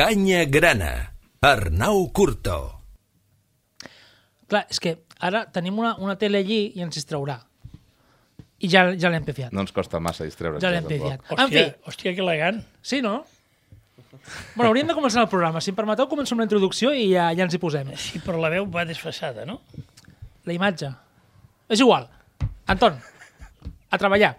Canya Grana. Arnau Curto. Clar, és que ara tenim una, una tele allí i ens distraurà. I ja, ja l'hem pifiat. No ens costa massa distreure'ns. Ja l'hem pifiat. Hòstia, En fi, hòstia, que elegant. sí, no? Bueno, hauríem de començar el programa. Si em permeteu, començo amb la introducció i ja, ja ens hi posem. Sí, però la veu va desfassada, no? La imatge. És igual. Anton, a treballar.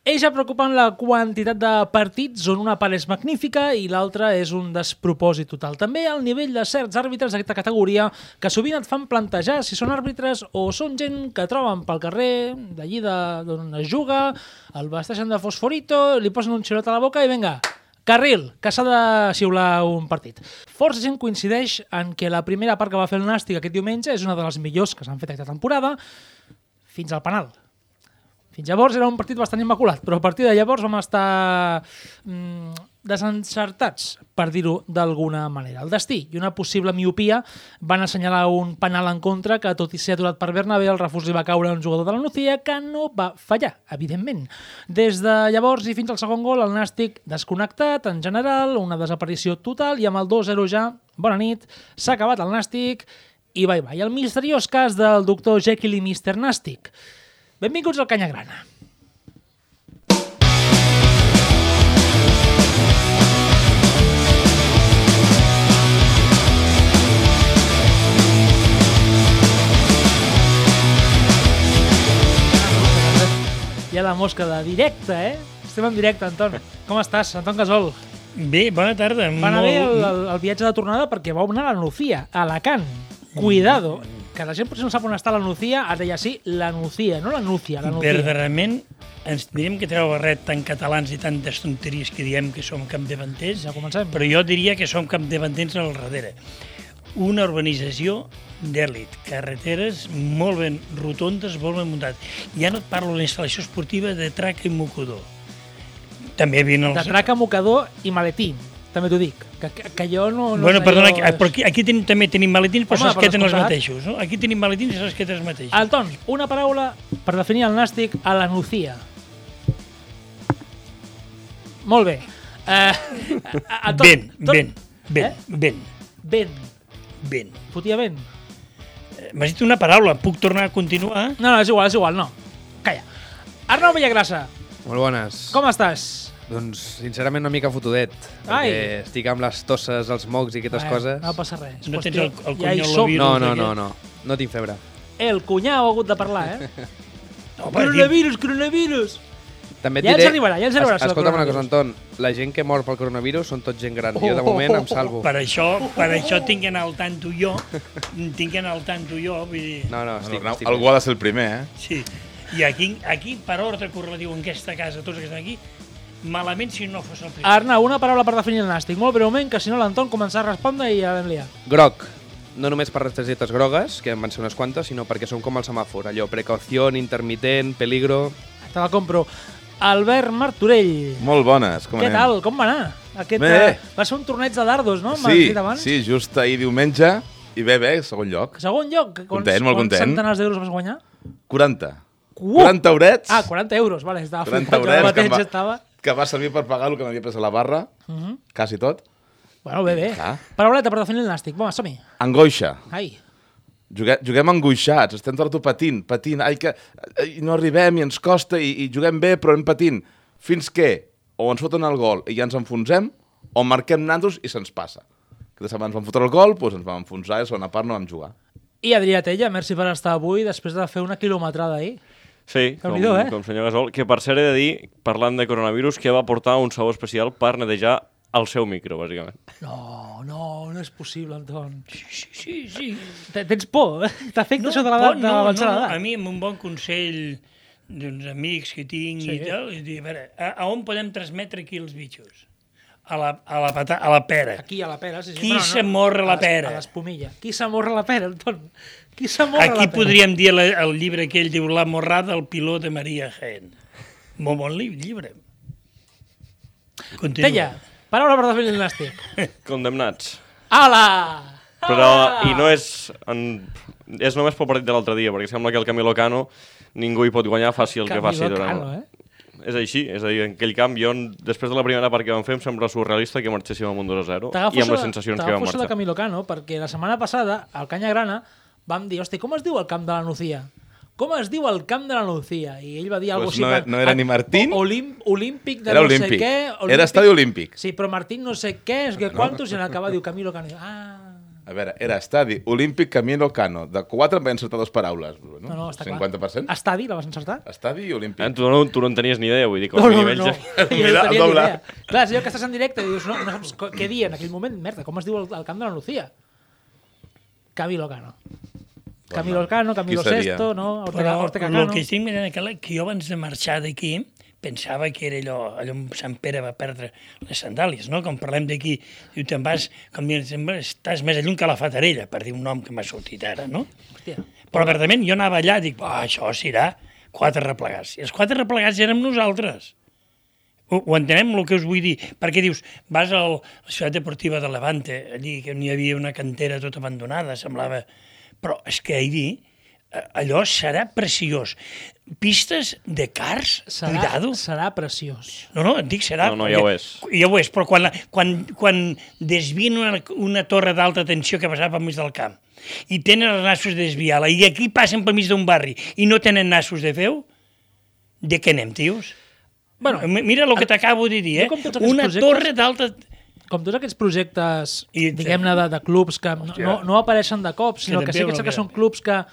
Ells ja preocupen la quantitat de partits on una part és magnífica i l'altra és un despropòsit total. També al nivell de certs àrbitres d'aquesta categoria que sovint et fan plantejar si són àrbitres o són gent que troben pel carrer, d'allí d'on es juga, el vesteixen de fosforito, li posen un xilot a la boca i vinga, Carril, que s'ha de xiular un partit. Força gent coincideix en que la primera part que va fer el Nàstic aquest diumenge és una de les millors que s'han fet aquesta temporada, fins al penal. Fins llavors era un partit bastant immaculat, però a partir de llavors vam estar mm, desencertats, per dir-ho d'alguna manera. El destí i una possible miopia van assenyalar un penal en contra que, tot i ser aturat per Bernabé, el refús li va caure un jugador de la Nucía que no va fallar, evidentment. Des de llavors i fins al segon gol, el Nàstic desconnectat, en general, una desaparició total, i amb el 2-0 ja, bona nit, s'ha acabat el Nàstic i bye bye. El misteriós cas del doctor Jekyll i Mr. Nàstic. Benvinguts al Canya Grana. Hi ha la mosca de directe, eh? Estem en directe, Anton. Com estàs, Anton Gasol? Bé, bona tarda. Va anar bé el, el, el viatge de tornada perquè vau anar a la Nucía, a Alacant. Cuidado, que la gent potser no sap on està la Nucía, ara ja sí, la Nucía, no la Núcia, la Nucía. Verdaderament, ens diríem que treu barret tan catalans i tantes tonteries que diem que som capdavanters, Ja comencem. però jo diria que som capdavanters al darrere. Una urbanització d'èlit, carreteres molt ben rotondes, molt ben muntat. Ja no et parlo de la instal·lació esportiva de traca i mocador. També havien els... De traca, mocador i maletí, també t'ho dic. Que, que, que jo no... no bueno, perdona, jo- aquí, però aquí, aquí tenim, també tenim maletins, però Home, queden els mateixos. No? Aquí tenim maletins i se'ls queden els mateixos. Anton, una paraula per definir el nàstic a la Nucía. Molt bé. Uh, Anton, Ben, tot- ben, ben, Eh? ben, Ben. ben. Fotia ben. Eh, M'has dit una paraula, puc tornar a continuar? No, no, és igual, és igual, no. Calla. Arnau Villagrassa, Molt bones. com estàs? Doncs, sincerament, una mica fotudet. Ai. Perquè estic amb les tosses, els mocs i aquestes coses. No passa res. No tens el- el ja cunyol som. virus No, no, no, no. No tinc febre. El cunyau ha hagut de parlar, eh? No, coronavirus, coronavirus. També et Ja ens diré... arribarà, ja ens arribarà, Es- Escolta'm una cosa. Anton. La gent que mor pel coronavirus són tot gent gran. Oh, Jo, de moment, em salvo. Per això, per això tinc que anar al tanto jo, tinc que anar al tanto jo, vull dir... No, no, estic... Arnau, estic algú ha de ser el primer, eh? Sí. I aquí, aquí per ordre correlatiu en aquesta casa, tots que estan aquí, malament si no fos el primer. Arnau, una paraula per definir el nàstic. Molt breument, que si no l'Anton començarà a respondre i ja l'hem liat. Groc. No només per les targetes grogues, que en van ser unes quantes, sinó perquè som com el semàfor. Allò, precaució, intermitent, peligro... Te la compro. Albert Martorell. Molt bones, com Què anem? tal? Com va anar? Aquest, Bé. eh, va ser un torneig de dardos, no? Sí, sí, just ahir diumenge, i bé, bé, segon lloc. Segon lloc. Quants, Content, molt quants content. centenars d'euros vas guanyar? 40. Uh! 40 eurets Ah, 40 euros, vale. Estava 40 flipant, jo eurets mateix que em va- estava... que va servir per pagar el que m'havia pres a la barra, Mhm. quasi tot. Bueno, bé, bé. Clar. Parauleta per definir el nàstic. Va, som-hi. Angoixa. Ai. Juguem, juguem angoixats, estem tot el patint, patint, ai, que ai, no arribem i ens costa i, i juguem bé però anem patint. Fins que o ens foten el gol i ja ens enfonsem o marquem nandos i se'ns passa. Que setmana ens van fotre el gol, doncs ens vam enfonsar i a la segona part no vam jugar. I Adrià Tella, merci per estar avui després de fer una quilometrada ahir. Sí, com, eh? com senyor Gasol, que per cert he de dir, parlant de coronavirus, que va portar un sabó especial per netejar el seu micro, bàsicament. No, no, no és possible, Anton. Sí, sí, sí. sí. Te- Tens por? eh? T'afecta això de l'edat, de no, no, no, a mi amb un bon consell d'uns amics que tinc Sí. i tal, i dir, a veure, a, a on podem transmetre aquí els bitxos? A la, a la, pata, a la pera. Aquí a la pera, sí, sí. Qui s'amorra la a les- pera? A l'espumilla. Qui s'amorra la pera, Anton? S'amorra Aquí pera? podríem dir la, el llibre que ell diu La morrada al piló de Maria Jaén. Molt bon li- llibre. Continua. Tella, paraula per definir el nàstic. Condemnats. Ala! Però, i no és... En, és només pel partit de l'altre dia, perquè sembla que el Camilo Cano ningú hi pot guanyar, faci el que faci Camilo durant... Cano, eh? és així. És a dir, en aquell camp, jo, després de la primera part que vam fer, em sembla surrealista que marxéssim amb un 2 a 0 T'agafo i amb les sensacions que vam t'agafo això marxar. de Camilo Cano, perquè la setmana passada, al Canya Grana, vam dir, hosti, com es diu el camp de la Nucía? Com es diu el camp de la Nucía? I ell va dir alguna Pues cosa no així. no era ni Martín. Olim, olímpic de Era no olímpic. sé què. Era estadi olímpic. Sí, però Martín no sé què, és que quantos, i en acabar diu Camilo Cano. Ah, A veure, era estadi olímpic Camilo Cano. De 4 em vaig encertar dues paraules. No, no, no, està clar. 50%? Estadi, la vas encertar? Estadi olímpic. Eh, tu, no, tu no en tenies ni idea, vull dir que No, no, nivells... no. Ja... Mira, no el ni doble. idea. Clar, és allò que estàs en directe i dius, no, no saps què dir en aquell moment, merda, com es diu el, el camp de la Lucía? Camilo Cano. Camilo Cano, Camilo? Sesto, no? Ortega, Però Ortega el Cano. que estic mirant aquí, que jo abans de marxar d'aquí pensava que era allò, allò on Sant Pere va perdre les sandàlies, no? Com parlem d'aquí, diu, te'n vas, com estàs més lluny que la Fatarella, per dir un nom que m'ha sortit ara, no? Hòstia. Però verdament jo anava allà i dic, oh, això serà quatre replegats. I els quatre replegats érem nosaltres. Ho, ho entenem, el que us vull dir? Perquè dius, vas al, a la ciutat deportiva de Levante, allí que n'hi havia una cantera tota abandonada, semblava... Però és que ahir eh, allò serà preciós. Pistes de cars, Serà, cuidado. serà preciós. No, no, et dic serà... No, no, ja ho és. Ja ho és, però quan, la, quan, quan desvien una, una torre d'alta tensió que passava pel mig del camp i tenen els nassos de desviar-la i aquí passen pel mig d'un barri i no tenen nassos de feu, de què anem, tios? Bueno, Mi- Mira el que t'acabo de dir, eh? Una projectes- torre d'alta... com tots aquests projectes, diguem-ne, de, de clubs que no, no, no apareixen de cop, sinó Que que sí que, que són clubs que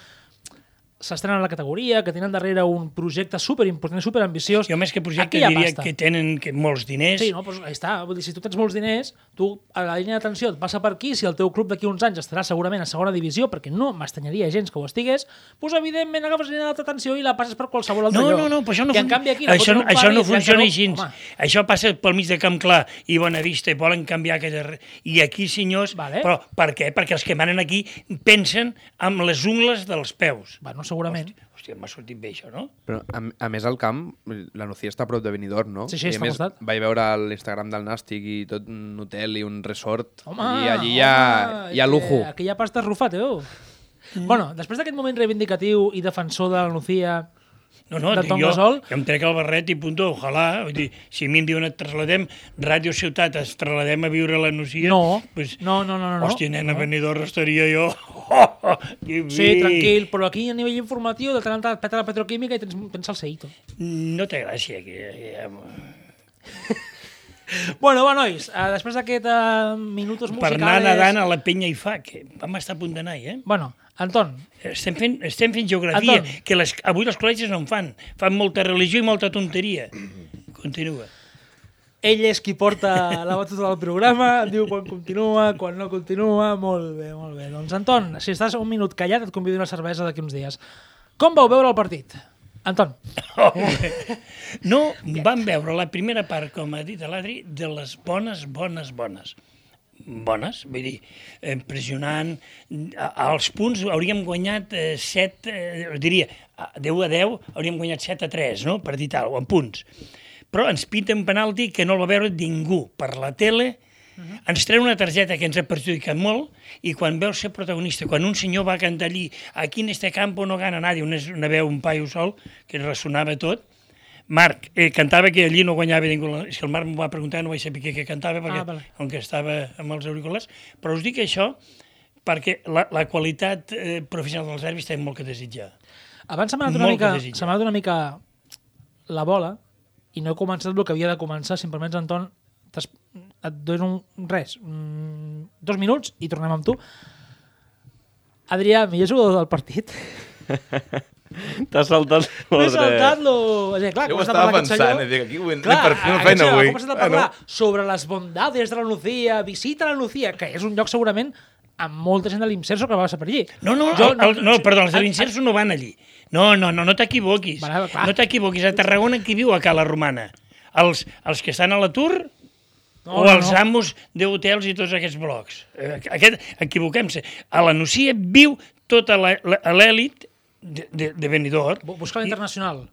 s'estrenen a la categoria, que tenen darrere un projecte superimportant i superambiciós. Jo més que projecte diria pasta. que tenen que molts diners. Sí, no, doncs ahí està. Vull dir, si tu tens molts diners, tu a la línia d'atenció et passa per aquí, si el teu club d'aquí uns anys estarà segurament a segona divisió, perquè no m'estanyaria gens que ho estigués, doncs evidentment agafes la línia d'alta tensió i la passes per qualsevol altre No, lloc. no, no, però això no, en fun- canvi aquí això, un això no funciona així. home, Això passa pel mig de Camp Clar i Bonavista i volen canviar aquella... I aquí, senyors... Vale. Però per què? Perquè els que manen aquí pensen amb les ungles dels peus. Bueno, segurament. Hòstia, m'ha sortit bé això, no? Però, a, a més, al camp, la Nucía està a prop de Benidorm, no? Sí, sí, I està a al més, costat. vaig veure l'Instagram del Nàstic i tot un hotel i un resort. Home, I allí hi ha, home, hi ha lujo. eh, Aquí hi ha pasta rufat, eh? Bueno, després d'aquest moment reivindicatiu i defensor de la Lucía, No, no, De Tom jo, Gasol? jo em trec el barret i punto, ojalà. Vull dir, si a mi em diuen et traslladem, Ràdio Ciutat, es trasladem a viure a la Nucia... No, pues, no, no, no, no, no. Hòstia, nena, No. Benidorm estaria jo... Oh, que Sí, tranquil, però aquí a nivell informatiu de tant en tant peta la petroquímica i tens, tens el Seito. No té gràcia. Que, que, Bueno, va, nois, uh, després d'aquest uh, minutos per musicales... anar nedant a la penya i fa, que vam estar a punt d'anar, eh? Bueno, Anton, Estem fent, estem fent geografia, Anton. que les, avui els col·legis no en fan. Fan molta religió i molta tonteria. Continua. ell és qui porta la batuta del programa, diu quan continua, quan no continua, molt bé, molt bé. Doncs Anton, si estàs un minut callat et convido una cervesa d'aquí uns dies. Com vau veure el partit? Anton, No, vam veure la primera part, com ha dit l'Adri, de les bones, bones, bones. Bones, vull dir, impressionant. Als punts hauríem guanyat eh, 7, eh, diria, a 10 a 10 hauríem guanyat 7 a 3, no?, per dir tal, o en punts. Però ens pinten penalti que no el va veure ningú per la tele, ens treu una targeta que ens ha perjudicat molt i quan veus ser protagonista, quan un senyor va cantar allí aquí en este campo no gana nadie, una, una veu, un paio sol, que ressonava tot, Marc, eh, cantava que allí no guanyava ningú. Si el Marc m'ho va preguntar no vaig saber què, què cantava, perquè Ah, vale. com que estava amb els auriculars. Però us dic això perquè la, la qualitat eh, professional dels àrbits té molt que desitjar. abans s'ha anat una Molt mica, anat una mica la bola i no he començat el que havia de començar, si em permets, Anton, t'es- et dono un, res, mm, dos minuts i tornem amb tu. Adrià, millor jugador del partit. T'has saltat M'he l'ordre. saltat-lo... O sigui, clar, Jo ho estava pensant, senyor- i dic, aquí vull, Clar, anem per fer una feina senyor avui. ha començat a Ah, parlar no? sobre les bondades de la Lucía, visita la Lucía, que és un lloc segurament amb molta gent de l'Imserso que va passar per allí. No, no, Jo el, el, no, perdó, els de Ah, l'Incerso no van allí. No, no, no, no t'equivoquis. Clar. No t'equivoquis. A Tarragona qui viu a Cala Romana? Els, els que estan a l'atur No, o no, els no. amos d'hotels i tots aquests blocs? Eh, Aquest, equivoquem-se. A la Nucia viu tota la- la- l'èlit de, de, de Benidorm. Bu- Busca l'internacional.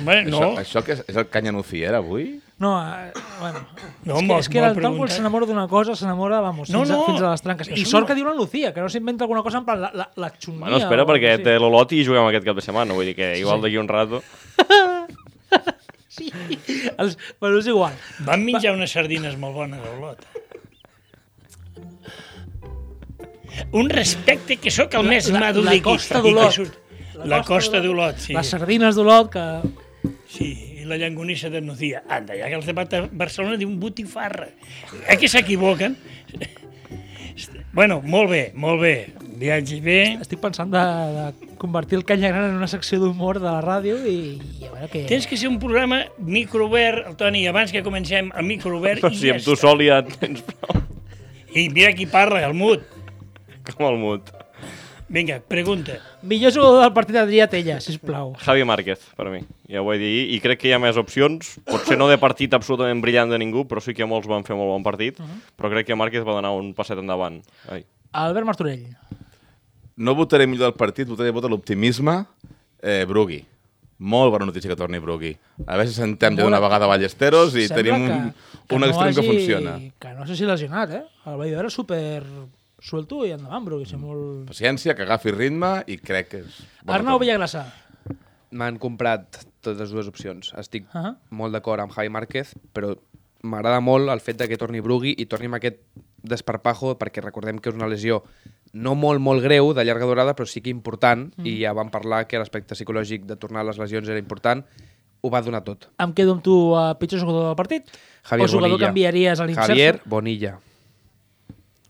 Home, no, Això, això que és, és el canya Nucier, avui? No, eh, bueno. No, és que, és que quan preguntat. s'enamora d'una cosa, s'enamora, vamos, No, fins, a, no, fins a les tranques. I sort no. que diu la Lucía, que no s'inventa alguna cosa en plan la, la, la xunia. Bueno, espera, o- perquè sí. té l'Olot i juguem aquest cap de setmana. Vull dir que igual d'aquí un rato... sí. Els, bueno, és igual. Vam menjar unes sardines molt bones a Olot. Un respecte que sóc el La- més la- madur la d'aquí. Costa i que d'Olot. La Costa d'Olot, sí. Les sardines d'Olot, que... Sí, i la llangonissa de Nucía. Anda, ja que els de Barcelona diuen botifarra. Eh que s'equivoquen? Bueno, molt bé, molt bé. Viatge bé. Estic pensant de, de convertir el Canya Gran en una secció d'humor de la ràdio i, i a veure què... Tens que ser un programa microobert, el Toni, abans que comencem el microobert Però i si ja amb tu està. sol ja tens prou. I mira qui parla, el Mut. Com el mut. Vinga, pregunta. Millor jugador del partit Adrià Tella, sisplau. Javi Márquez, per mi. Ja ho vaig dir, i crec que hi ha més opcions. Potser no de partit absolutament brillant de ningú, però sí que molts van fer molt bon partit. Però crec que Márquez va donar un passet endavant. Ai. Albert Martorell. No votaré millor del partit, votaré vot a l'optimisme. Eh, Brugui. Molt bona notícia que torni Brugui. A veure si sentem ja d'una vegada Ballesteros i Sembla tenim un, un extrem que hagi- funciona. Que no sé si lesionat, eh? El vaig veure super suelto i endavant, però que sé molt... Paciència, que agafi ritme i crec que és... Arnau torna. Villagrassa. M'han comprat totes les dues opcions. Estic uh Ah. -huh. molt d'acord amb Javi Márquez, però m'agrada molt el fet de que torni Brugui i torni amb aquest desparpajo, perquè recordem que és una lesió no molt, molt greu, de llarga durada, però sí que important, mm. i ja vam parlar que l'aspecte psicològic de tornar a les lesions era important, ho va donar tot. Em quedo amb tu a pitjor jugador del partit? Javier o jugador Bonilla. que enviaries a l'inserso? Javier Bonilla.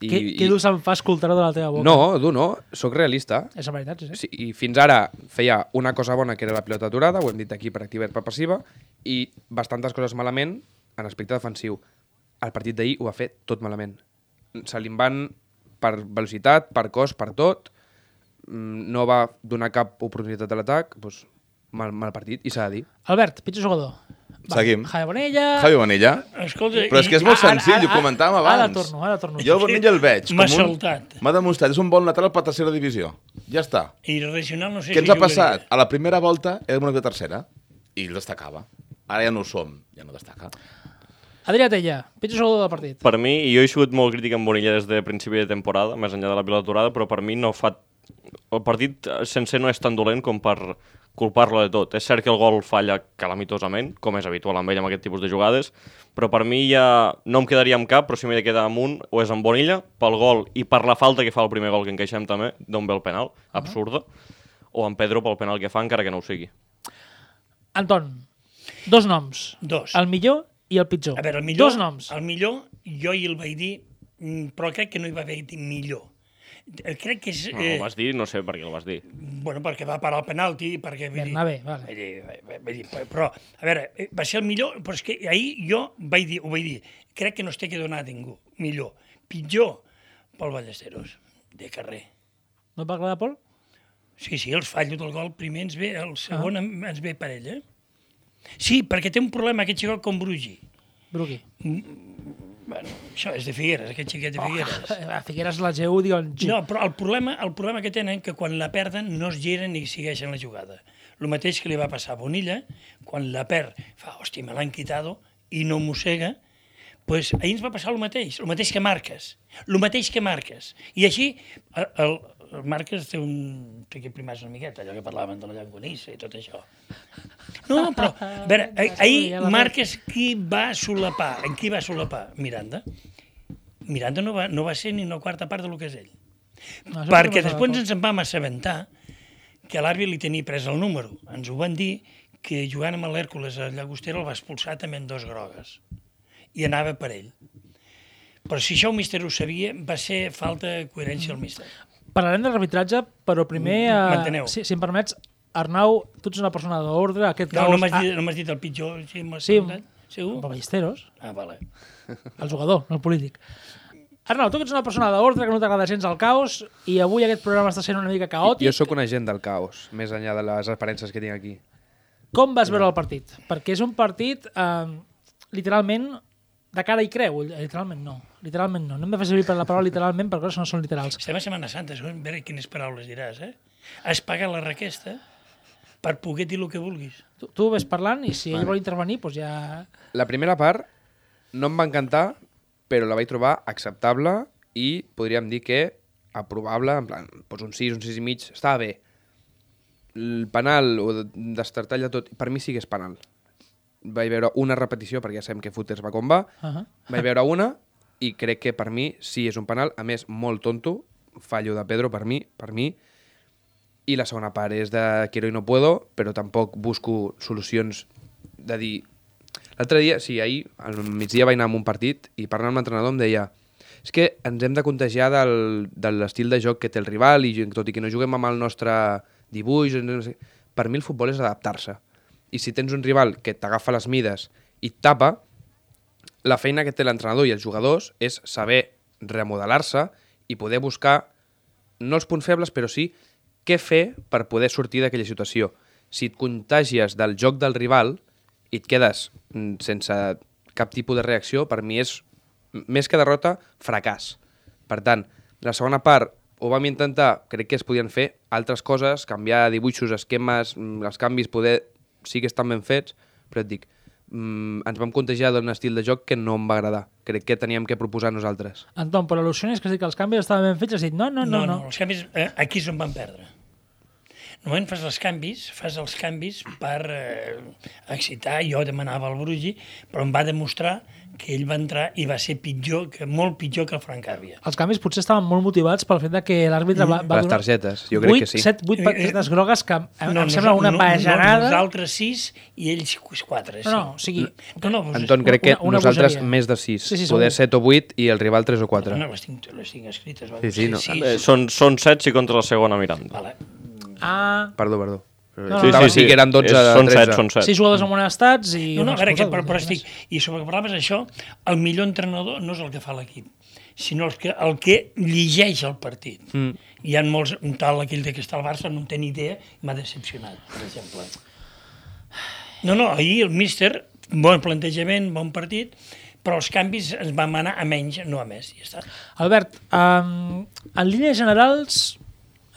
Que, que durs em fa escoltar-ho de la teva boca. No, tu no, sóc realista. És la veritat, sí. sí. I fins ara feia una cosa bona, que era la pilota aturada, ho hem dit aquí per activa i per passiva, i bastantes coses malament en aspecte defensiu. El partit d'ahir ho va fer tot malament. Se li van per velocitat, per cos, per tot, mm, no va donar cap oportunitat a l'atac, doncs mal, mal partit, i s'ha de dir. Albert, pitjor jugador. Seguim. Javi Bonella... Javi Bonilla. Escolta, Però és que és molt Ara- ara- senzill, ho ara- comentàvem ara abans. torno, ara torno. Jo el Bonilla el veig. M'ha com un- saltat. M'ha demostrat, és un bon lateral per tercera divisió. Ja està. I regional no sé Què si ens ha passat? A la primera volta érem una mica tercera i el destacava. Ara ja no ho som, ja no destaca. Adrià Tella, pitjor jugador del partit. Per mi, i jo he sigut molt crític amb Bonilla des de principi de temporada, més enllà de la pilota aturada, però per mi no fa... El partit sencer no és tan dolent com per culpar-lo de tot. És cert que el gol falla calamitosament, com és habitual amb ell amb aquest tipus de jugades, però per mi ja no em quedaria amb cap, però si m'he de quedar amb un, o és amb Bonilla, pel gol i per la falta que fa el primer gol que encaixem també, d'on ve el penal, absurda, o amb Pedro pel penal que fa, encara que no ho sigui. Anton, dos noms. Dos. El millor i el pitjor. A veure, el millor, Dos noms. El millor, jo hi el vaig dir, mm, però crec que no hi va haver millor. Eh, Crec que és... No, el vas dir, no sé per què el vas dir. Bueno, perquè va parar el penalti, perquè... Bernabé, vale. Vull dir, vull- vull dir, però, a veure, eh, va ser el millor, però és que ahir jo vaig dir, ho vaig dir, crec que no es té que donar a ningú, millor. Pitjor, Pol Ballesteros, de carrer. No et va agradar, Pol? Sí, sí, els fallo del gol primer ens ve, el segon ah. ens ve per ell, eh? Sí, perquè té un problema aquest xicot com Brugi. Brugui. Bueno, això és de Figueres, aquest xiquet de Figueres. A Figueres la GU diuen... No, però el problema, el problema que tenen que quan la perden no es giren ni segueixen la jugada. El mateix que li va passar a Bonilla, quan la perd, fa, hòstia, me l'han quitado, i no mossega, pues ahir ens va passar el mateix, el mateix que Marques, el mateix que Marques. I així, el, el Marques té un... té que primar una miqueta, allò que parlàvem de la llangonissa i tot això. No, però, a veure, ah- ahir Marques qui va solapar? En qui va solapar? Miranda. Miranda no va, no va ser ni una quarta part del que és ell. No, Perquè després ens en vam assabentar que l'àrbit li tenia pres el número. Ens ho van dir que jugant amb l'Hèrcules a Llagostera el va expulsar també en dos grogues. I anava per ell. Però si això el míster ho sabia, va ser falta de coherència al míster. Parlarem de l'arbitratge, però primer... Uh, manteneu. si, si em permets, Arnau, tu ets una persona d'ordre, aquest No, caos... no m'has dit, no m'has dit el pitjor. Sí, m'has Sí, preguntat? Segur? Ballesteros, Ah, vale. el jugador, no el polític. Arnau, tu que ets una persona d'ordre, que no t'agrada gens el caos, i avui aquest programa està sent una mica caòtic. Jo sóc un agent del caos, més enllà de les aparences que tinc aquí. Com vas veure el partit? Perquè és un partit, eh, literalment, de cara i creu. Literalment no. Literalment no. No hem de fer servir per la paraula literalment perquè coses no són literals. Estem a Setmana Santa, a veure quines paraules diràs, eh? Has pagat la requesta per poder dir el que vulguis. Tu, tu ves parlant i si ell vol intervenir, doncs ja... La primera part no em va encantar, però la vaig trobar acceptable i podríem dir que aprovable, en plan, doncs un 6, un 6 i mig, estava bé. El penal, o de- destartallar tot, per mi sí que és penal. Vaig veure una repetició, perquè ja sabem que footers va com va, Uh -huh. vaig veure una i crec que per mi sí és un penal, a més molt tonto, fallo de Pedro per mi, per mi, i la segona part és de quiero y no puedo, però tampoc busco solucions de dir... L'altre dia, sí, ahir, al migdia vaig anar a un partit i parlant amb l'entrenador em deia és que ens hem de contagiar del, de l'estil de joc que té el rival i tot i que no juguem amb el nostre dibuix, no sé, per mi el futbol és adaptar-se. I si tens un rival que t'agafa les mides i et tapa, la feina que té l'entrenador i els jugadors és saber remodelar-se i poder buscar, no els punts febles, però sí què fer per poder sortir d'aquella situació. Si et contagies del joc del rival i et quedes mm, sense cap tipus de reacció, per mi és, més que derrota, fracàs. Per tant, la segona part ho vam intentar, crec que es podien fer altres coses, canviar dibuixos, esquemes, mm, els canvis poder sí que estan ben fets, però et dic, mm, ens vam contagiar d'un estil de joc que no em va agradar. Crec que teníem que proposar nosaltres. Anton, però l'al·lusió és que has dit que els canvis estaven ben fets, has dit no, no, no, no. els canvis, eh, aquí és on van perdre. Normalment fas els canvis, fas els canvis per eh, excitar, jo demanava al Brugi, però em va demostrar que ell va entrar i va ser pitjor, que molt pitjor que el Frank Àvia. Els canvis potser estaven molt motivats pel fet de que l'àrbitre va, va Les targetes, jo crec que sí. 7, 8 targetes grogues que em, em nos- sembla una no, pajarada. No, nosaltres sis i ells quatre. No, no, o sigui, No, no, doncs, Anton, crec que una- una nosaltres bogeria. més de 6. Sí, sí, Poder segur. 7 o 8 i el rival 3 o 4. No, les tinc, les tinc escrites. Va, Sí, sí, no. Eh, són, són 7 si contra la segona Miranda. Vale. Ah, Perdó, perdó. No, Sí, no, sí, sí, sí, que eren 12 És- són 13. 7, són 7. sis jugadors amonestats i... No, no, a una veure, que, però, però estic... I sobre que parlaves això, el millor entrenador no és el que fa l'equip, sinó el que, el que llegeix el partit. Mm. Hi ha molts, un tal aquell de que està al Barça, no en té ni idea, i m'ha decepcionat, per exemple. No, no, ahir el míster, bon plantejament, bon partit, però els canvis ens vam anar a menys, no a més, i ja està. Albert, um, en línies generals,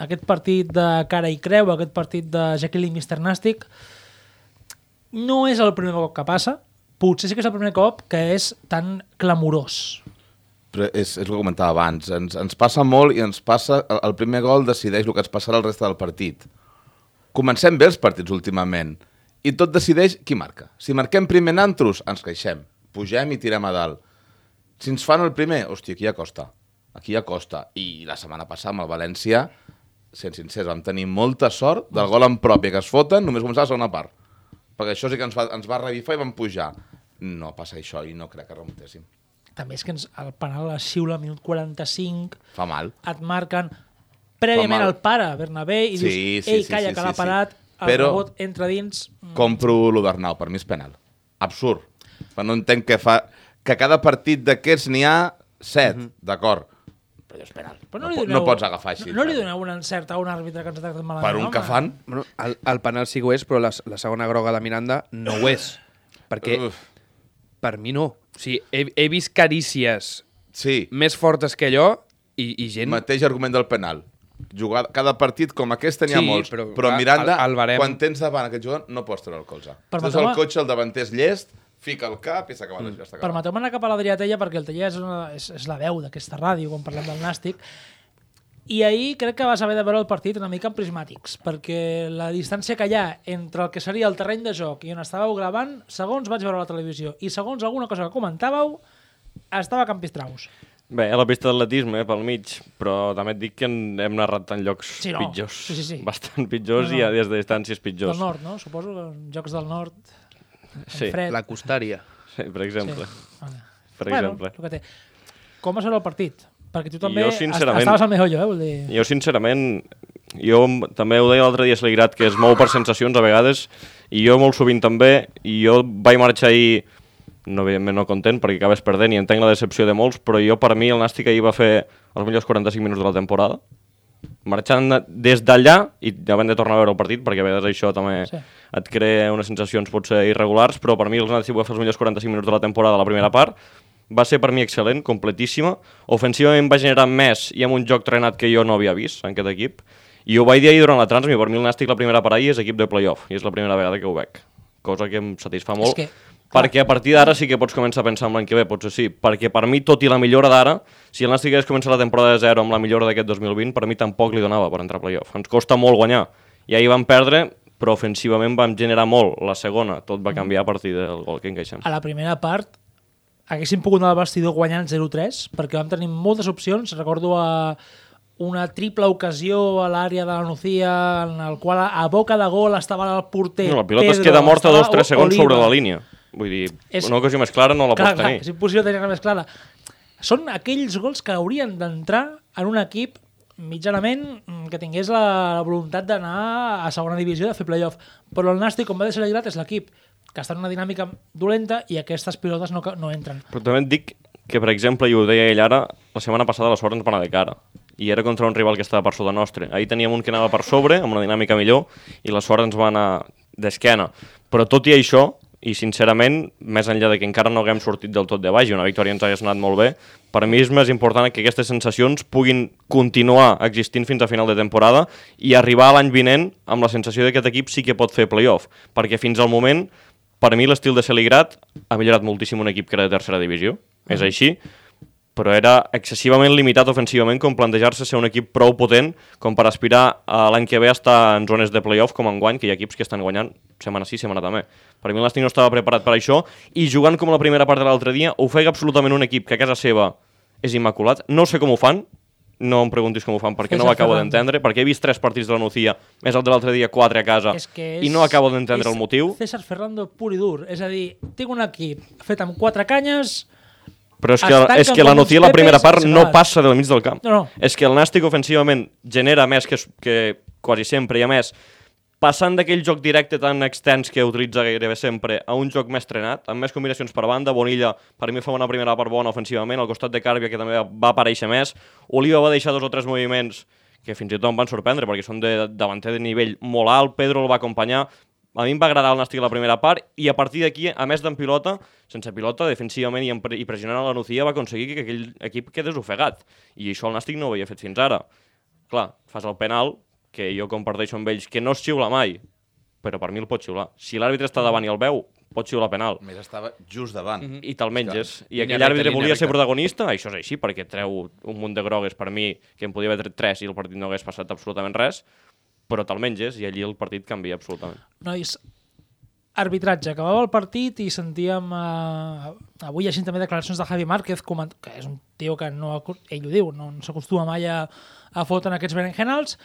aquest partit de cara i creu, aquest partit de Jekyll i Mr. Nàstic, no és el primer cop que passa, potser sí que és el primer cop que és tan clamorós. Però és, és el que comentava abans. Ens, ens passa molt i ens passa... El, el primer gol decideix el que ens passarà el reste del partit. Comencem bé els partits últimament i tot decideix qui marca. Si marquem primer nantros, ens queixem. Pugem i tirem a dalt. Si ens fan el primer, hòstia, aquí ja costa. Aquí ja costa. I la setmana passada amb el València, sent sincers, vam tenir molta sort del gol en pròpia que es foten només començar la segona part. Perquè això sí que ens va, ens va revifar i vam pujar. No passa això i no crec que remuntéssim. També és que ens, el penal es xiula al minut 45, Fa mal. et marquen prèviament el pare, Bernabé, i Sí, dius, sí, ei, sí, calla, sí, que sí, l'ha sí. parat, el Però- rebot entra dins... mm, compro lo d'Arnau, per mi és penal. Absurd. Però no entenc que fa... Que cada partit d'aquests n'hi ha set, d'acord. Però allò és penal. Però no, li po- doneu, no pots agafar així. No, no li doneu un encert a un àrbitre que ens ha tractat malament. Per un home. que fan... Bueno, el, el penal sí que ho és, però la, la segona groga de Miranda no ho és. Perquè Uf. per mi no. O sigui, he, he vist carícies Sí, més fortes que allò i, i gent... mateix argument del penal. Jugar, cada partit com aquest n'hi ha Sí, molts. però, Però, Miranda, el- el barem- quan tens davant aquest jugador, no pots treure el colze. Per Tens el cotxe, el davanter és llest, fica el cap i s'ha acabat. Mm. Acabat. Permeteu-me anar cap a l'Adrià Tella perquè el Tella és, una, és, és la veu d'aquesta ràdio quan parlem del Nàstic i ahir crec que vas haver de veure el partit una mica en prismàtics perquè la distància que hi ha entre el que seria el terreny de joc i on estàveu gravant segons vaig veure a la televisió i segons alguna cosa que comentàveu estava a Campistraus Bé, a la pista d'atletisme, pel mig, però també et dic que en- hem narrat en llocs Sí, no. pitjors. Sí, sí, sí. Bastant pitjors No, no. i a des de distàncies pitjors. del nord, no? Suposo que en jocs del nord Sí, fred La costària. sí, per exemple. Vale. Per bueno, exemple. el que té. Com va ser el partit? Perquè tu també Jo, estaves al mejor, eh? Vull dir... Jo, sincerament, jo també ho deia l'altre dia a Saligrat, que es mou per sensacions a vegades, i jo molt sovint també, i jo vaig marxar ahir, no, evidentment no content, perquè acabes perdent i entenc la decepció de molts, però jo, per mi, el Nàstic ahir va fer els millors 45 minuts de la temporada, marxant des d'allà i havent de tornar a veure el partit, perquè a vegades això també Sí. et crea unes sensacions potser irregulars, però per mi el Nàstic va fer els millors 45 minuts de la temporada, la primera part, va ser per mi excel·lent, completíssima. Ofensivament va generar més i amb un joc trenat que jo no havia vist en aquest equip. I ho vaig dir ahir durant la transmi, per mi el Nàstic la primera part ahir és equip de playoff, i és la primera vegada que ho veig. Cosa que em satisfà molt, que, clar. Perquè a partir d'ara sí que pots començar a pensar en l'any que ve, potser sí, perquè per mi, tot i la millora d'ara, si el Nàstic hagués començat la temporada de zero amb la millora d'aquest 2020, per mi tampoc li donava per entrar a playoff. Ens costa molt guanyar. I ahir vam perdre però ofensivament vam generar molt. La segona, tot va canviar a partir del gol que encaixem. A la primera part haguéssim pogut anar al vestidor guanyant 0-3 perquè vam tenir moltes opcions. Recordo a una triple ocasió a l'àrea de la Nucía en el qual a boca de gol estava el porter No, la pilota es Pedro, queda morta estava dos o tres segons Oliva. sobre la línia. Vull dir, És- una ocasió més clara no la clar, pots clar, tenir. és impossible tenir-la més clara. Són aquells gols que haurien d'entrar en un equip mitjanament mm, que tingués la, la voluntat d'anar a segona divisió, de fer playoff. Però el Nàstic, com va deixar Alegrat, és l'equip que està en una dinàmica dolenta i aquestes pilotes no, no entren. Però també et dic que, per exemple, i ho deia ell ara, la setmana passada la sort ens va anar de cara. I era contra un rival que estava per sota nostre. Ahir teníem un que anava per sobre, amb una dinàmica millor, i la sort ens va anar d'esquena. Però tot i això, i sincerament, més enllà de que encara no haguem sortit del tot de baix i una victòria ens hagués anat molt bé, per mi és més important que aquestes sensacions puguin continuar existint fins a final de temporada i arribar a l'any vinent amb la sensació de que aquest equip sí que pot fer playoff. Perquè fins al moment, per mi l'estil de Celigrat ha millorat moltíssim un equip que era de tercera divisió, és així, però era excessivament limitat ofensivament com plantejar-se ser un equip prou potent com per aspirar a l'any que ve a estar en zones de playoff com enguany, que hi ha equips que estan guanyant setmana sí, setmana també. Per mi l'Estic no estava preparat per això i jugant com la primera part de l'altre dia ofega absolutament un equip que a casa seva és immaculat. No sé com ho fan, no em preguntis com ho fan perquè no ho acabo d'entendre, perquè he vist tres partits de la Nucía, més el de l'altre dia quatre a casa, És que és, i no acabo d'entendre el motiu. César Ferrando pur i dur. És a dir, tinc un equip fet amb quatre canyes, Però és que, és que la Nucía la primera part no passa del mig del camp. No, no. És que el Nàstic ofensivament genera més que, que quasi sempre, i a més, passant d'aquell joc directe tan extens que utilitza gairebé sempre a un joc més trenat, amb més combinacions per banda, Bonilla per mi fa una primera part bona ofensivament, al costat de Càrbia que també va aparèixer més, Oliva va deixar dos o tres moviments que fins i tot em van sorprendre perquè són de davanter de nivell molt alt, Pedro el va acompanyar, a mi em va agradar el Nàstic la primera part i a partir d'aquí, a més d'en pilota, sense pilota, defensivament i, i pressionant a la Nucía va aconseguir que aquell equip quedés ofegat. I això el Nàstic no ho havia fet fins ara. Clar, fas el penal, que jo comparteixo amb ells, que no es xiula mai, però per mi el pot xiular. Si l'àrbitre està davant i el veu, pot xiular penal. A més, estava just davant. Mm I te'l menges. I aquell àrbitre volia ser protagonista, això és així, perquè treu un munt de grogues per mi, que em podia haver tret tres i el partit no hagués passat absolutament res, però te'l menges i allí el partit canvia absolutament. nois, arbitratge. Acabava el partit i sentíem... Eh, avui llegint també declaracions de Javi Márquez, que és un tio que no, ell ho diu, no, no s'acostuma mai a, a fotre en aquests berenjenals,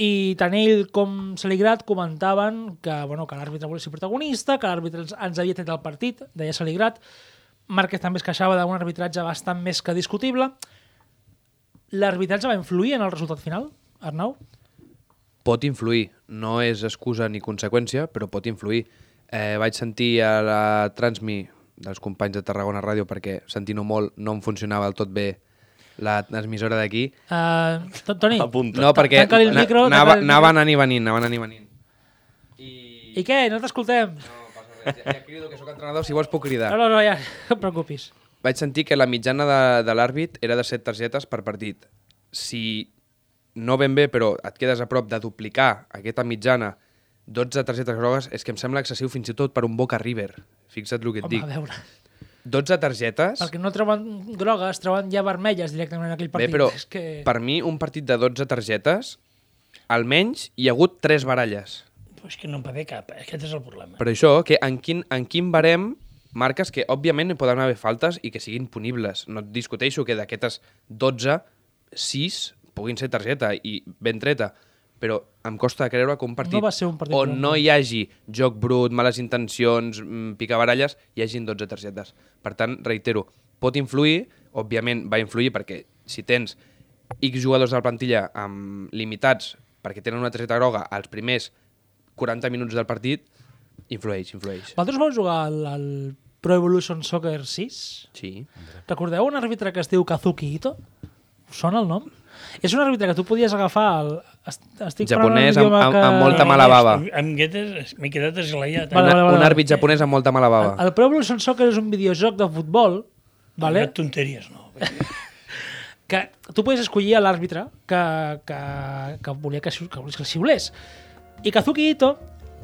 i tant ell com Saligrat comentaven que, bueno, que l'àrbitre volia ser protagonista, que l'àrbitre ens, havia tret el partit, deia Saligrat. Márquez també es queixava d'un arbitratge bastant més que discutible. L'arbitratge va influir en el resultat final, Arnau? pot influir. No és excusa ni conseqüència, però pot influir. Eh, vaig sentir a la Transmi dels companys de Tarragona Ràdio perquè sentint-ho molt no em funcionava del tot bé la transmissora d'aquí. Uh, Toni, Apunta. No, perquè Tanca-li el micro, anava, anava anant i venint, anava anant i venint. I... i què? No t'escoltem? No passa res, ja, ja crido que sóc entrenador, si vols puc cridar. No, no, no, ja, no et preocupis. Vaig sentir que la mitjana de, de l'àrbit era de 7 targetes per partit. Si no ben bé, però et quedes a prop de duplicar aquesta mitjana 12 targetes grogues, és que em sembla excessiu fins i tot per un Boca River. Fixa't el que et Home, dic. a veure. 12 targetes... Perquè no treuen grogues, treuen ja vermelles directament en aquell Bé, partit. però És que... per mi un partit de 12 targetes, almenys hi ha hagut 3 baralles. Però és que no en va bé cap, eh? aquest és el problema. Per això, que en quin, en quin barem marques que, òbviament, hi poden haver faltes i que siguin punibles. No et discuteixo que d'aquestes 12, 6 puguin ser targeta i ben treta, però em costa creure que un partit, No va ser un partit on no hi hagi joc brut, males intencions, mm, picabaralles, hi hagin 12 targetes. Per tant, reitero, pot influir, òbviament va influir perquè si tens X jugadors de la plantilla amb limitats perquè tenen una targeta groga als primers 40 minuts del partit, influeix, influeix. Vosaltres vau jugar al, al Pro Evolution Soccer 6? Sí. Recordeu un àrbitre que es diu Kazuki Ito? Us sona el nom? És un àrbitre que tu podies agafar... El... est- Estic Japonès un amb- idioma amb molta mala bava. Amb, amb m'he quedat esglaiat. Vale, Una, vale, vale, un àrbit japonès amb molta mala bava. El Pro Evolution Soccer és un videojoc de futbol vale? No tonteries, no. que tu podies escollir l'àrbitre que, que, que volia que, que, volia que xiulés. I Kazuki Ito,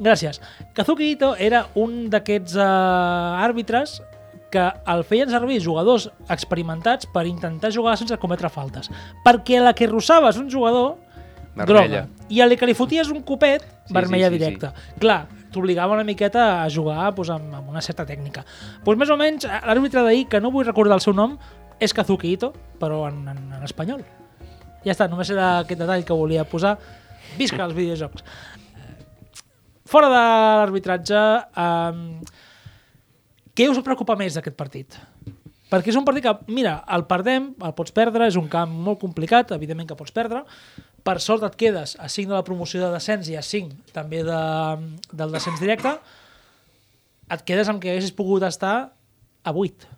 gràcies, Kazuki Ito era un d'aquests uh, àrbitres que el feien servir jugadors experimentats per intentar jugar sense cometre faltes. Perquè la que russaves un jugador Vermella. groga. I el que li foties un copet, Sí, vermella sí, sí, directa. Clar, t'obligava una miqueta a jugar pues, amb, amb una certa tècnica. Pues, més o menys, l'àrbitre d'ahir, que no vull recordar el seu nom, és Kazuki Ito, però en, en, en espanyol. Ja està, només era aquest detall que volia posar. Visca els videojocs. Fora de l'arbitratge, eh, què us preocupa més d'aquest partit? Perquè és un partit que, mira, el perdem, el pots perdre, és un camp molt complicat, evidentment que pots perdre. Per sort et quedes a 5 de la promoció de descens i a 5 també de, del descens directe. Et quedes amb que haguessis pogut estar a 8.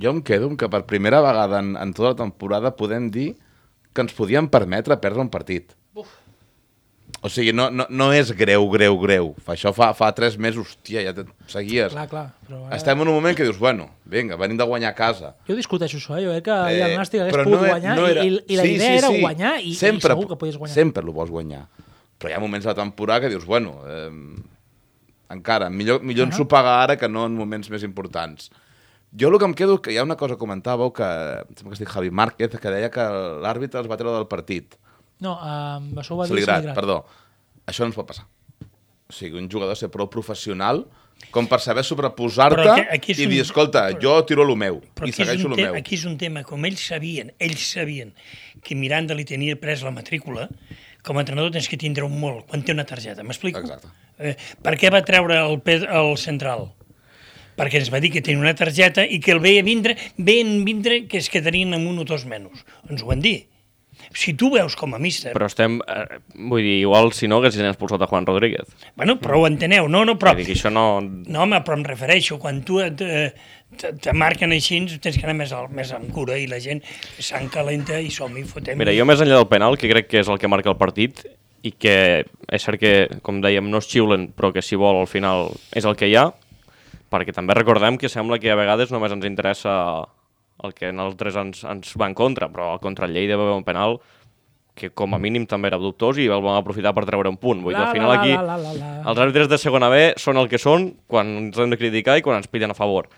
Jo em quedo amb que per primera vegada en, en tota la temporada podem dir que ens podíem permetre perdre un partit. Uf. O sigui, no, no, no és greu, greu, greu. Fa això fa, fa tres mesos, hòstia, ja te seguies. Clar, clar. Però, eh, Estem en un moment que dius, bueno, vinga, venim de guanyar a casa. Jo discuteixo això, eh? jo crec que eh, el Nàstic hagués pogut e- guanyar era- i, i, la Sí, idea sí, era sí. guanyar i, sempre, i segur que podies guanyar. Sempre el vols guanyar. Però hi ha moments de la temporada que dius, bueno, eh, encara, millor, millor ens ho paga ara que no en moments més importants. Jo el que em quedo, que hi ha una cosa que comentàveu, que em sembla que es diu Javi Márquez, que deia que l'àrbitre els va treure del partit. No, um, això ho va dir Saligrat, perdó. Això no ens pot passar. O sigui, un jugador ser prou professional com per saber sobreposar-te i un- dir, escolta, però- jo tiro el meu Però i segueixo el meu. aquí és un tema, com ells sabien, ells sabien que Miranda li tenia pres la matrícula, com a entrenador tens que tindre un molt quan té una targeta, m'explico? Exacte. Eh, per què va treure el, el central? Perquè ens va dir que tenia una targeta i que el veia vindre, veien vindre que es quedarien amb un o dos menys. Ens ho van dir. Si tu veus com a míster... Però estem... Eh, vull dir, igual si no haguessin expulsat a Juan Rodríguez. Bueno, però ho enteneu, no? no però, Vull dir que això no... No, home, però em refereixo, quan tu et, eh, te, te marquen així, tens que anar més, al, més amb cura i la gent sang calenta i som-hi, fotem Mira, jo més enllà del penal, que crec que és el que marca el partit, i que és cert que, com dèiem, no es xiulen, però que si vol al final és el que hi ha, perquè també recordem que sembla que a vegades només ens interessa el que en altres ens, ens va en contra, però contra el Lleida va haver un penal que com a mínim també era dubtós i el vam aprofitar per treure un punt. Vull dir, al final aquí la, la, la, els àrbitres de segona B són el que són quan ens hem de criticar i quan ens pillen a favor.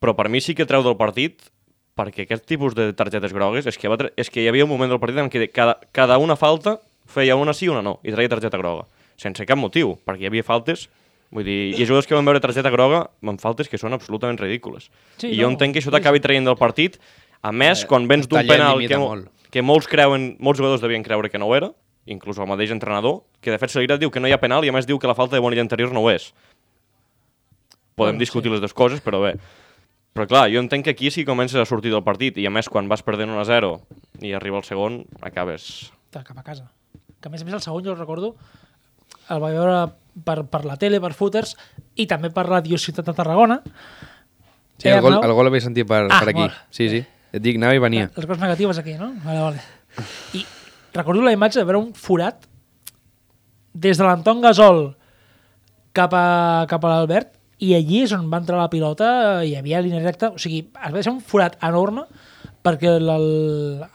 Però per mi sí que treu del partit perquè aquest tipus de targetes grogues és que, va és que hi havia un moment del partit en què cada, cada una falta feia una sí i una no i treia targeta groga, sense cap motiu, perquè hi havia faltes Vull dir, hi ha jugadors que van veure targeta groga amb faltes que són absolutament ridícules. Sí, I no, jo entenc que això t'acabi traient del partit, a més, quan vens d'un penal que, molt. que molts creuen, molts jugadors devien creure que no ho era, inclús el mateix entrenador, que de fet Saligrat diu que no hi ha penal i a més diu que la falta de Bonilla anterior no ho és. Podem Bueno, discutir les dues coses, però bé. Però clar, jo entenc que aquí sí que comences a sortir del partit i a més quan vas perdent 1 a 0 i arriba el segon, acabes... Cap a casa. Que a més a més el segon, jo el recordo, el vaig veure per, per la tele, per footers, i també per Radio Ciutat de Tarragona. Sí, Eh, el gol, el gol l'havia sentit per, Ah, per aquí. molt. Sí, sí. Et dic, anava i venia. Les coses negatives aquí, no? Vale, vale. I recordo la imatge de veure un forat des de l'Anton Gasol cap a, cap a l'Albert i allí és on va entrar la pilota hi havia línia recta, o sigui, es va deixar un forat enorme perquè el, el,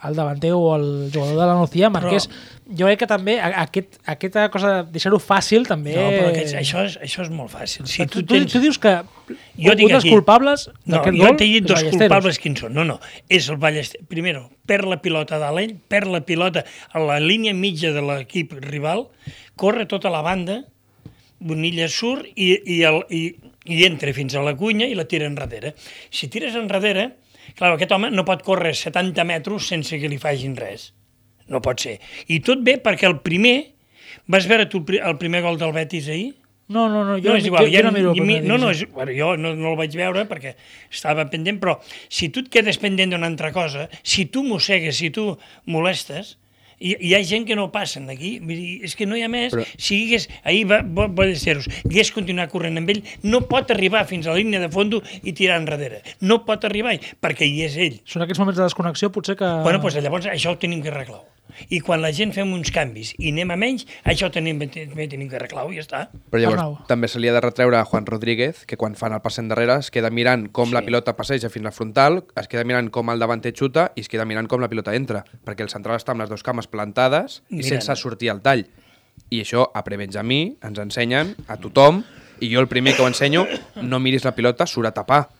el davanter o el jugador de la Nucía marqués... Jo crec que també aquest, aquesta cosa de deixar-ho fàcil també... No, però aquest, això, és, això és molt fàcil. Si tu, tu, tens... tu dius que Jo un dels aquí- culpables No, d'aquest jo gol t'he dit dos culpables quins són. No, no, és el Ballesteros. Primero, perd la pilota dalt ell, perd la pilota a la línia mitja de l'equip rival, corre tota la banda, Bonilla surt i, i, el, i, i entra fins a la cunya i la tira enrere. Si tires enrere, clar, aquest home no pot córrer 70 metres sense que li facin res. No pot ser. I tot bé perquè el primer... Vas veure tu el pri- el primer gol del Betis ahir? No, no, no, jo, no, és igual, jo, jo no miro i mi, no, no, és, bueno, jo no, no el vaig veure perquè estava pendent, però si tu et quedes pendent d'una altra cosa, si tu mossegues, si tu molestes, hi, hi ha gent que no passen d'aquí, és que no hi ha més. Però-. Si hagués, ahir va, va, va ser-us, hagués continuat corrent amb ell, no pot arribar fins a la línia de fondo i tirar enrere. No pot arribar perquè hi és ell. Són aquests moments de desconnexió potser que... Bueno, doncs llavors això ho tenim que arreglar. I quan la gent fem uns canvis i anem a menys, això tenim, també tenim que arreglar i ja està. Però llavors Arnau. també se li ha de retreure a Juan Rodríguez, que quan fan el passe endarrere es queda mirant com Sí. la pilota passeja fins a la frontal, es queda mirant com el davanter xuta i es queda mirant com la pilota entra, perquè el central està amb les dues cames plantades i Mirant. sense sortir al tall. I això a Prebenjamí ens ensenyen a tothom, i jo el primer que ho ensenyo, no miris la pilota, surt a tapar.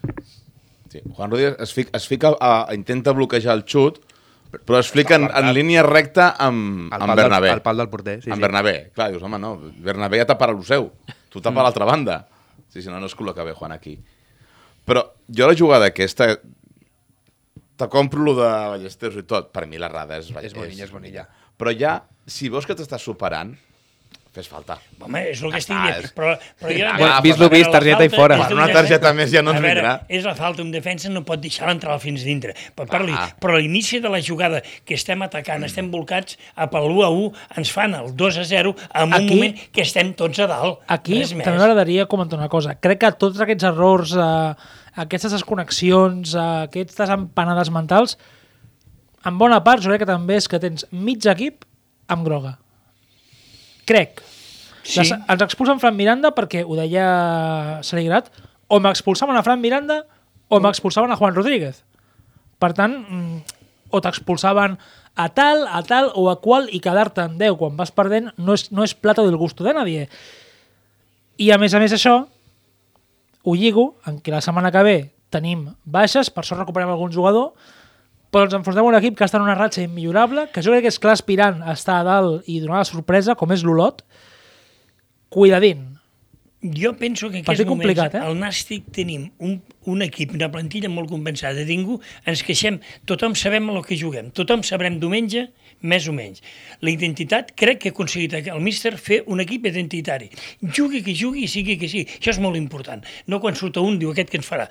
Sí. Juan Rodríguez es fica, es fica a, a, intenta bloquejar el xut, Però es en, en línia recta amb, Al amb pal del- Bernabé. al pal del porter, sí, amb sí. Bernabé. Clar, dius, home, no, Bernabé ja tapa el seu. Tu tapa Mm. l'altra banda. Sí, sí, no, no es col·loca bé Juan aquí. Però jo la jugada aquesta... Te compro lo de Ballesteros i tot. Per mi la rada és... És bonilla, és bonilla. Però ja, si veus que t'estàs superant, fes falta. Home, és el que estic està, dient. Però, però jo... Bueno, a vist lo vist, targeta i fora. Per una targeta més ja no ens vindrà. És la falta, un defensa no pot deixar l'entrar fins dintre. Per parli, Ah. però a l'inici de la jugada que estem atacant, estem volcats a pel 1 a 1, ens fan el 2 a 0 en un moment que estem tots a dalt. Aquí també m'agradaria comentar una cosa. Crec que tots aquests errors, eh, aquestes desconnexions, eh, aquestes empanades mentals, en bona part jo crec que també és que tens mig equip amb groga. Crec. Sí. Les, ens expulsen Fran Miranda perquè ho deia Saligrat, o m'expulsaven a Fran Miranda o m'expulsaven a Juan Rodríguez. Per tant, mm, o t'expulsaven a tal, a tal o a qual i quedar-te en 10 quan vas perdent no és, no és plato del gusto de nadie. I a més a més això, ho lligo en què la setmana que ve tenim baixes, per sort recuperem algun jugador, però ens enfrontem a un equip que està en una ratxa immillorable, que jo crec que és clar aspirant a estar a dalt i donar la sorpresa, com és l'Olot, cuidadín. Jo penso que en aquests moments eh? al Nàstic tenim un, un equip, una plantilla molt compensada. Ningú ens queixem, tothom sabem el que juguem, tothom sabrem diumenge, més o menys. La identitat, crec que ha aconseguit el míster fer un equip identitari. Jugui que jugui i sigui que sigui. Això és molt important. No quan surt un diu aquest que ens farà.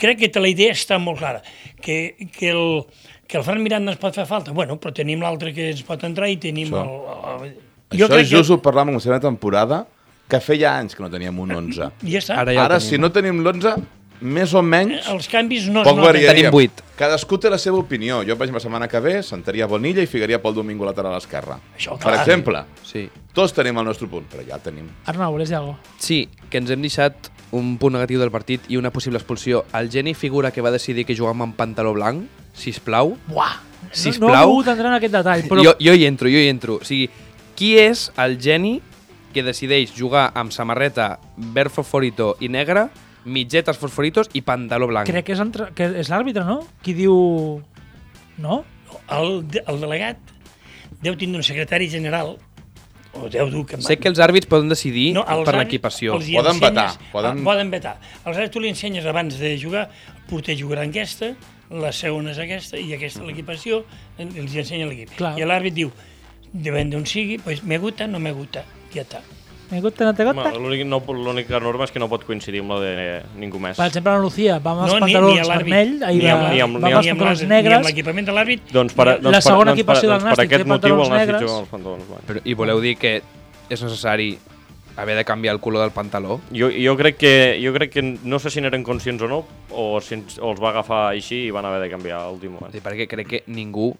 Crec que la idea està molt clara. Que, que el, que el Fran Miranda ens pot fer falta, bueno, però tenim l'altre que ens pot entrar i tenim Això. el, el, Jo Això just ho parlàvem en la temporada, que feia anys que no teníem un 11. Ja està. Ara ja Ara, si no tenim l'11, més o menys, Els canvis no es noten. Tenim vuit. Cadascú té la seva opinió. Jo, per exemple, la setmana que ve, sentaria Bonilla i ficaria pel domingo lateral a l'esquerra. Això, Per clar. exemple, Sí. tots tenim el nostre punt, però ja el tenim. Arnau, volies dir alguna cosa? Sí, que ens hem deixat un punt negatiu del partit i una possible expulsió. El Geni figura que va decidir que jugàvem amb pantaló blanc, sisplau. Buah! No, no he Sisplau. volgut entrar en aquest detall, però... Jo, jo hi entro, jo hi entro. O sigui, qui és el geni que decideix jugar amb samarreta verd fosforito i negre, mitgetes fosforitos i pantaló blanc? Crec que és, entre... que és l'àrbitre, no? Qui diu... No? el, de- el delegat deu tindre un secretari general o deu dur que... Sé que els àrbits poden decidir els per l'equipació. Poden vetar, poden- ah, poden vetar. Aleshores tu li ensenyes abans de jugar, el porter jugarà en aquesta, la segona és aquesta, i aquesta l'equipació, els hi ensenya l'equip. I l'àrbit diu, depèn d'on sigui, pues, me gusta, no me gusta, ja està. Me gusta, no te gusta? L'únic no, l'única norma és que no pot coincidir amb la de ningú més. Per exemple, la Lucía va amb els No, ni pantalons a vermell, ahir Ni va, amb- ni amb- va amb els pantalons l'àrbit, ni amb negres. l'equipament de l'àrbit. Doncs per, doncs La segona doncs equipació del doncs per Nàstic té pantalons negres. els pantalons. Però, I voleu dir que és necessari haver de canviar el color del pantaló? Jo, jo, crec que, jo crec que no sé si n'eren conscients o no, o, si o els va agafar així i van haver de canviar a l'últim moment. Sí, perquè crec que ningú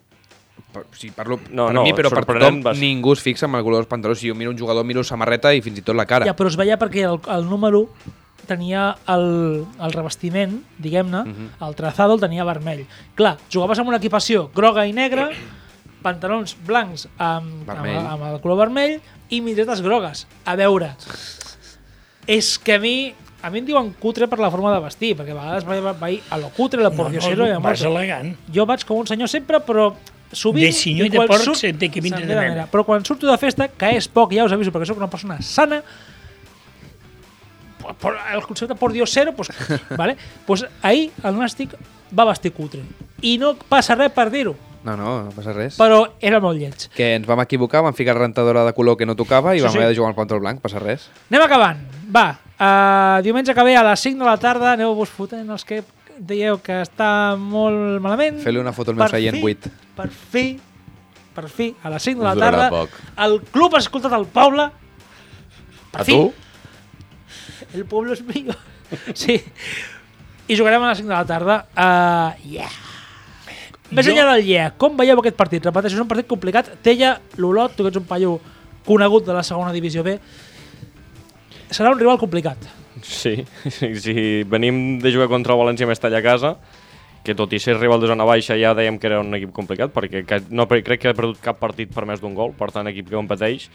per, sí, parlo No, per no, mi, però per tothom, va ser. ningú es fixa en el color dels pantalons. Si jo miro un jugador, miro samarreta i fins i tot la cara. Ja, però es veia perquè el, el número tenia el, el revestiment, diguem-ne, Mhm. el trazado el tenia vermell. Clar, jugaves amb una equipació groga i negra, pantalons blancs amb, amb, Vermell. amb el color vermell i mitgetes grogues. A veure, és que a mi a mi em diuen cutre per la forma de vestir, perquè a vegades vaig, vaig a lo cutre, a lo por diosero i a vas elegant. Jo vaig com un senyor sempre, però sovint... De senyor i de quan porc surt- se'n té que vindre de ve mena. Però quan surto de festa, que és poc, ja us aviso, perquè sóc una persona sana, por- por- el concepte por diosero, pues, vale? pues ahir el Nàstic va vestir cutre. I no passa res per dir-ho, No, no, no passa res. però era molt lleig. Que ens vam equivocar, vam ficar rentadora de color que no tocava i Sí, vam sí. haver de jugar el pantaló blanc, passa res. Anem acabant. Va, uh, diumenge que ve a les 5 de la tarda aneu-vos fotent els que deieu que està molt malament. Fes-li una foto al meu seient fi, buit. Per fi, per fi, a les 5 de la tarda, poc. el club ha escoltat el Poble. Per A fi, tu? el poble és mío. Sí. I jugarem a les 5 de la tarda. Uh, yeah. Més enllà del yeah, com veieu aquest partit? Repeteixo, és un partit complicat. Tella, l'Olot, tu que ets un paio conegut de la segona divisió B, serà un rival complicat. Sí, sí, sí. Venim de jugar contra el València Mestalla a casa, que tot i ser rival de zona baixa ja dèiem que era un equip complicat, perquè no crec que ha perdut cap partit per més d'un gol, per tant, equip que competeix,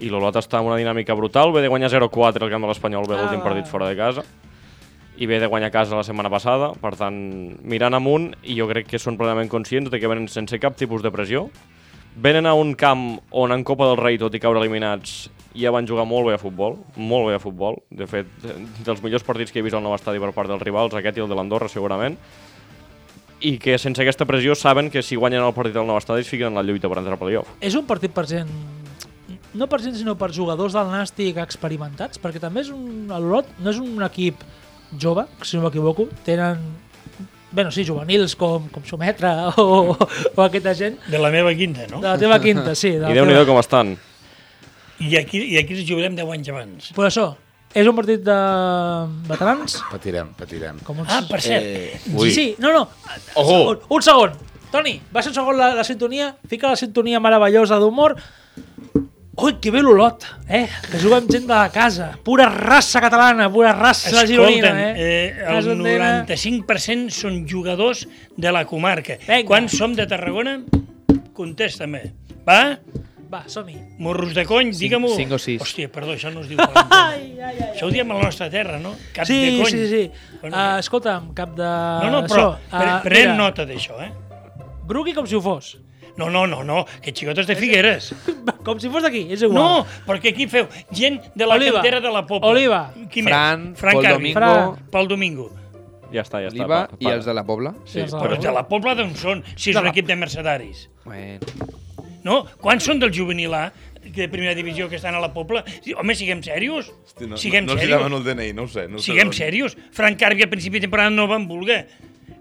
i l'Olot està en una dinàmica brutal, ve de guanyar 0-4 al camp de l'Espanyol, ve l'últim Ah. partit fora de casa, i ve de guanyar casa la setmana passada, per tant, mirant amunt, i jo crec que són plenament conscients de que venen sense cap tipus de pressió. Venen a un camp on en Copa del Rei, tot i caure eliminats, ja van jugar molt bé a futbol, molt bé a futbol. De fet, dels millors partits que he vist al nou estadi per part dels rivals, aquest i el de l'Andorra, segurament. I que sense aquesta pressió saben que si guanyen el partit al nou estadi es fiquen en la lluita per entrar a playoff. És un partit per gent no per gent, sinó per jugadors del Nàstic experimentats, perquè també és un, l'Olot no és un equip jove, si no m'equivoco, tenen bueno, sí, juvenils com, com Sometra o, o aquesta gent, De la meva quinta, no? de la teva quinta, sí. De la I déu nhi teva... com estan. I aquí, i aquí ens jugarem 10 anys abans. Per això, és un partit de veterans, Patirem, patirem. com uns... Ah, per cert, Eh, Sí, sí, no, no. Ojo. Un, un segon. Toni, baixa un segon la, la sintonia, fica la sintonia meravellosa d'humor. Ui, que bé l'Olot, eh? Que juga amb gent de la casa. Pura raça catalana, pura raça gironina, eh? eh, el Casa Ondina. 95% són jugadors de la comarca. Vinga. Quan som de Tarragona, contesta-me. Va? Va, som-hi. Morros de cony, digue-m'ho. cinc o sis. Hòstia, perdó, això no es diu. Ai, ai, ai. Això ho diem a la nostra terra, no? Cap Sí, de cony. sí, sí. Bueno, Uh, escolta'm, cap de... no, no, però ah, pren mira, nota d'això, eh? Brugui com si ho fos. No, no, no, no, que xicotes de Figueres. Com si fos d'aquí, és igual. No, perquè aquí feu gent de la Oliva. cantera de la Pobla. Oliva. Qui Fran, més? Fran Pol. Domingo. Fra- Pel Domingo. Ja està, ja està. Oliva pa- i els de la Pobla. Sí, els de Però la- de la Pobla d'on són, si és un equip de mercedaris? Bueno. No? Quants són del juvenil A, de primera divisió que estan a la Pobla? Home, siguem serios. Hosti, no, siguem no, no els hi serios. demano el DNI, no ho sé. No ho sé Siguem d'on. serios. Frank Carvi al principi de temporada no van voler.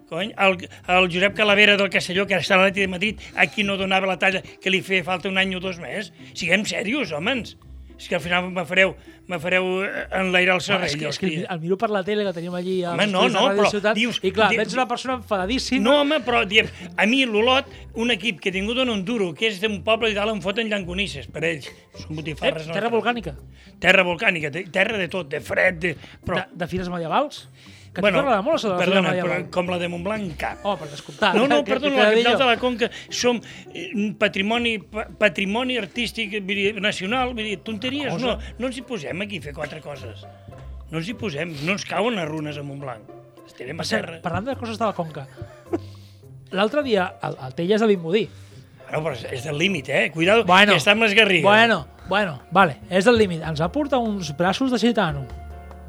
Cony, el, el Josep Calavera del Castelló, que ara està a l'Atleti de Madrid, aquí no donava la talla que li feia falta un any o dos més. Siguem serios, homes. És que al final me fareu, me fareu eh, enlairar el serrell. és que, és que el miro per la tele que tenim allí als Home, no, no, Ràdio però Ciutat, dius- i clar, di- veig una persona enfadadíssima. No, home, però diem, a mi l'Olot, un equip que he tingut un Enduro, que és d'un poble i dalt em foten llangonisses per ells. Són eh, botifarres. terra volcànica, Terra volcànica, te- terra de tot, de fred, de... però... de, de fires medievals. Que bueno, a t'agrada molt, això de la perdona, medieval. però com la de Montblanc, cap. Oh, per descomptat. No, no, perdona, la capital de la Conca som eh, un patrimoni, pa- patrimoni artístic nacional, vull dir, tonteries, no, no ens hi posem aquí a fer quatre coses. No ens hi posem, no ens cauen les runes a Montblanc. Estirem a terra. parlant de coses de la Conca, l'altre dia, el, el Tella és de Vimbodí. Bueno, però és del límit, eh? Cuidado, Bueno, que està amb les garrigues. Bueno, bueno, vale, és del límit. Ens va portar uns braços de gitano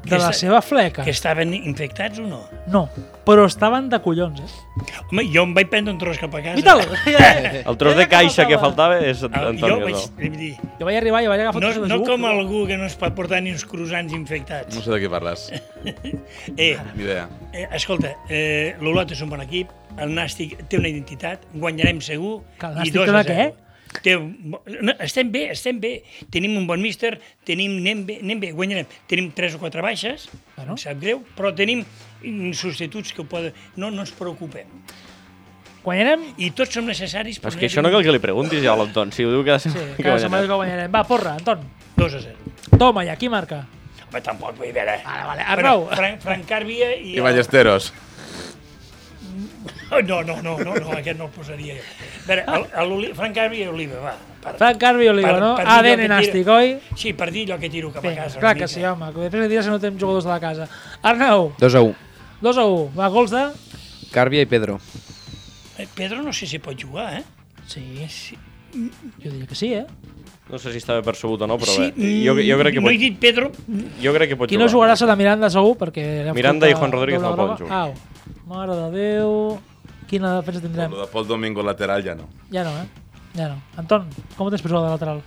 de la seva fleca. Que estaven infectats o no? No, però estaven de collons, eh? Home, jo em vaig prendre un tros cap a casa. Vital! El tros de caixa que faltava és Ah, jo Antonio. vaig no? vull dir, Jo vaig arribar i vaig agafar no, tots els no com algú que no es pot portar ni uns croissants infectats. No sé de què parles. Eh, Ni idea. eh, escolta, eh, l'Olot és un bon equip, el Nàstic té una identitat, guanyarem segur. Que el i Nàstic dos té una què? Té un, no, estem bé, estem bé. Tenim un bon míster, tenim, anem bé, anem bé, guanyarem. Tenim tres o quatre baixes, Bueno. em sap greu, però tenim substituts que ho poden... No, no ens preocupem. Guanyarem? I tots som necessaris... Però és que això no cal que li preguntis ja a l'Anton. Si ho diu cada Sí, setmana que cada setmana guanyarem. que guanyarem. Va, porra, Anton. 2 a 0. Toma, ja, qui marca? Home, tampoc vull veure. Vale, vale. Arnau. Bueno, Fran, Fran Càrbia i... I Ballesteros. No, no, no, no, no, aquest no el posaria jo. A veure, el, el, Oli- Fran Càrbia i Oliva, va. Per, Frank Carvi Oliva, Per- no? per ADN que nàstic, oi? Sí, per dir allò que tiro cap a casa. clar que mica. sí, home. Que després de dir si no tenim jugadors de la casa. Arnau, 2 a 1. 2 a 1. Va, gols de... Càrbia i Pedro. Eh, Pedro no sé si pot jugar, eh? Sí, sí. Jo diria que sí, eh? No sé si estava percebut o no, però sí, bé. Jo, jo, crec que no pot, he dit Pedro, jo crec que pot Qui no jugar. jugarà serà Miranda segur, perquè... Miranda i Juan Rodríguez no poden jugar. Au, mare de Déu... Quina defensa tindrem? Lo de Pol Domingo lateral ja no. Ja no, eh? Ja no. Anton, com ho tens per jugar de lateral?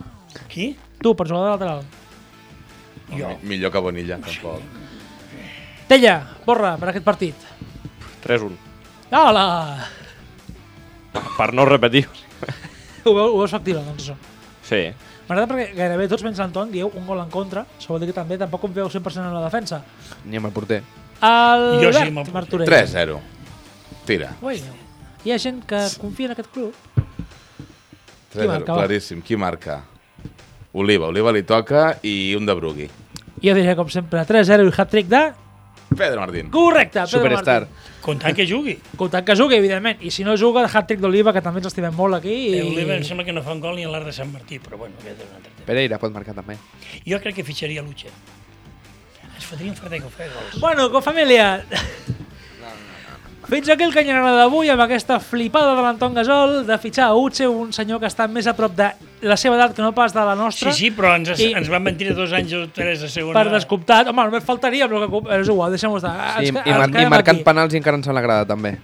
qui? Tu, per jugar de lateral. Jo. Mi- Millor que Bonilla, tampoc. Tella, borra per aquest partit. 3-1. Hola! Per no repetir. Ho, veu, ho veus factible, doncs això. Sí. M'agrada perquè gairebé tots menys l'Anton dieu un gol en contra. Això vol dir que també tampoc confieu 100% en la defensa. Ni amb el porter. Albert Jo sí, amb el Martorell. 3-0. Tira. Ui, hi ha gent que confia en aquest club. 3-0, marca, va? claríssim. Qui marca? Oliva. Oliva li toca i un de Brugui. Jo diria, com sempre, 3-0 i hat-trick de... Pedro Martín. Correcte, Pedro Superstar. Martín. Comptant que jugui. Comptant que jugui, evidentment. I si no juga, el hat-trick d'Oliva, que també ens estimem molt aquí. I... Oliva em sembla que no fa un gol ni a l'art de Sant Martí, però bueno, aquest és un altre tema. Pereira pot marcar també. Jo crec que fitxaria Luche. Es fotrien farder que gols. Bueno, com família... Fins aquí el canyarana d'avui amb aquesta flipada de l'Anton Gasol de fitxar a Utse, un senyor que està més a prop de la seva edat que no pas de la Sí, nostra. sí, però ens, I- ens van mentir dos anys o tres a segona. Per descomptat. Home, només faltaria, però que, però és igual, deixem-ho estar. Sí, Ens- i, ens mar i marcant aquí. penals i encara ens sembla agrada, també.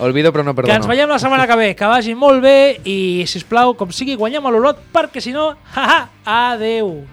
Olvido, però no Que ens perdono. veiem la setmana que ve, que vagi molt bé i, si us plau, com sigui, guanyem a l'Olot, perquè si no, haha, adeu.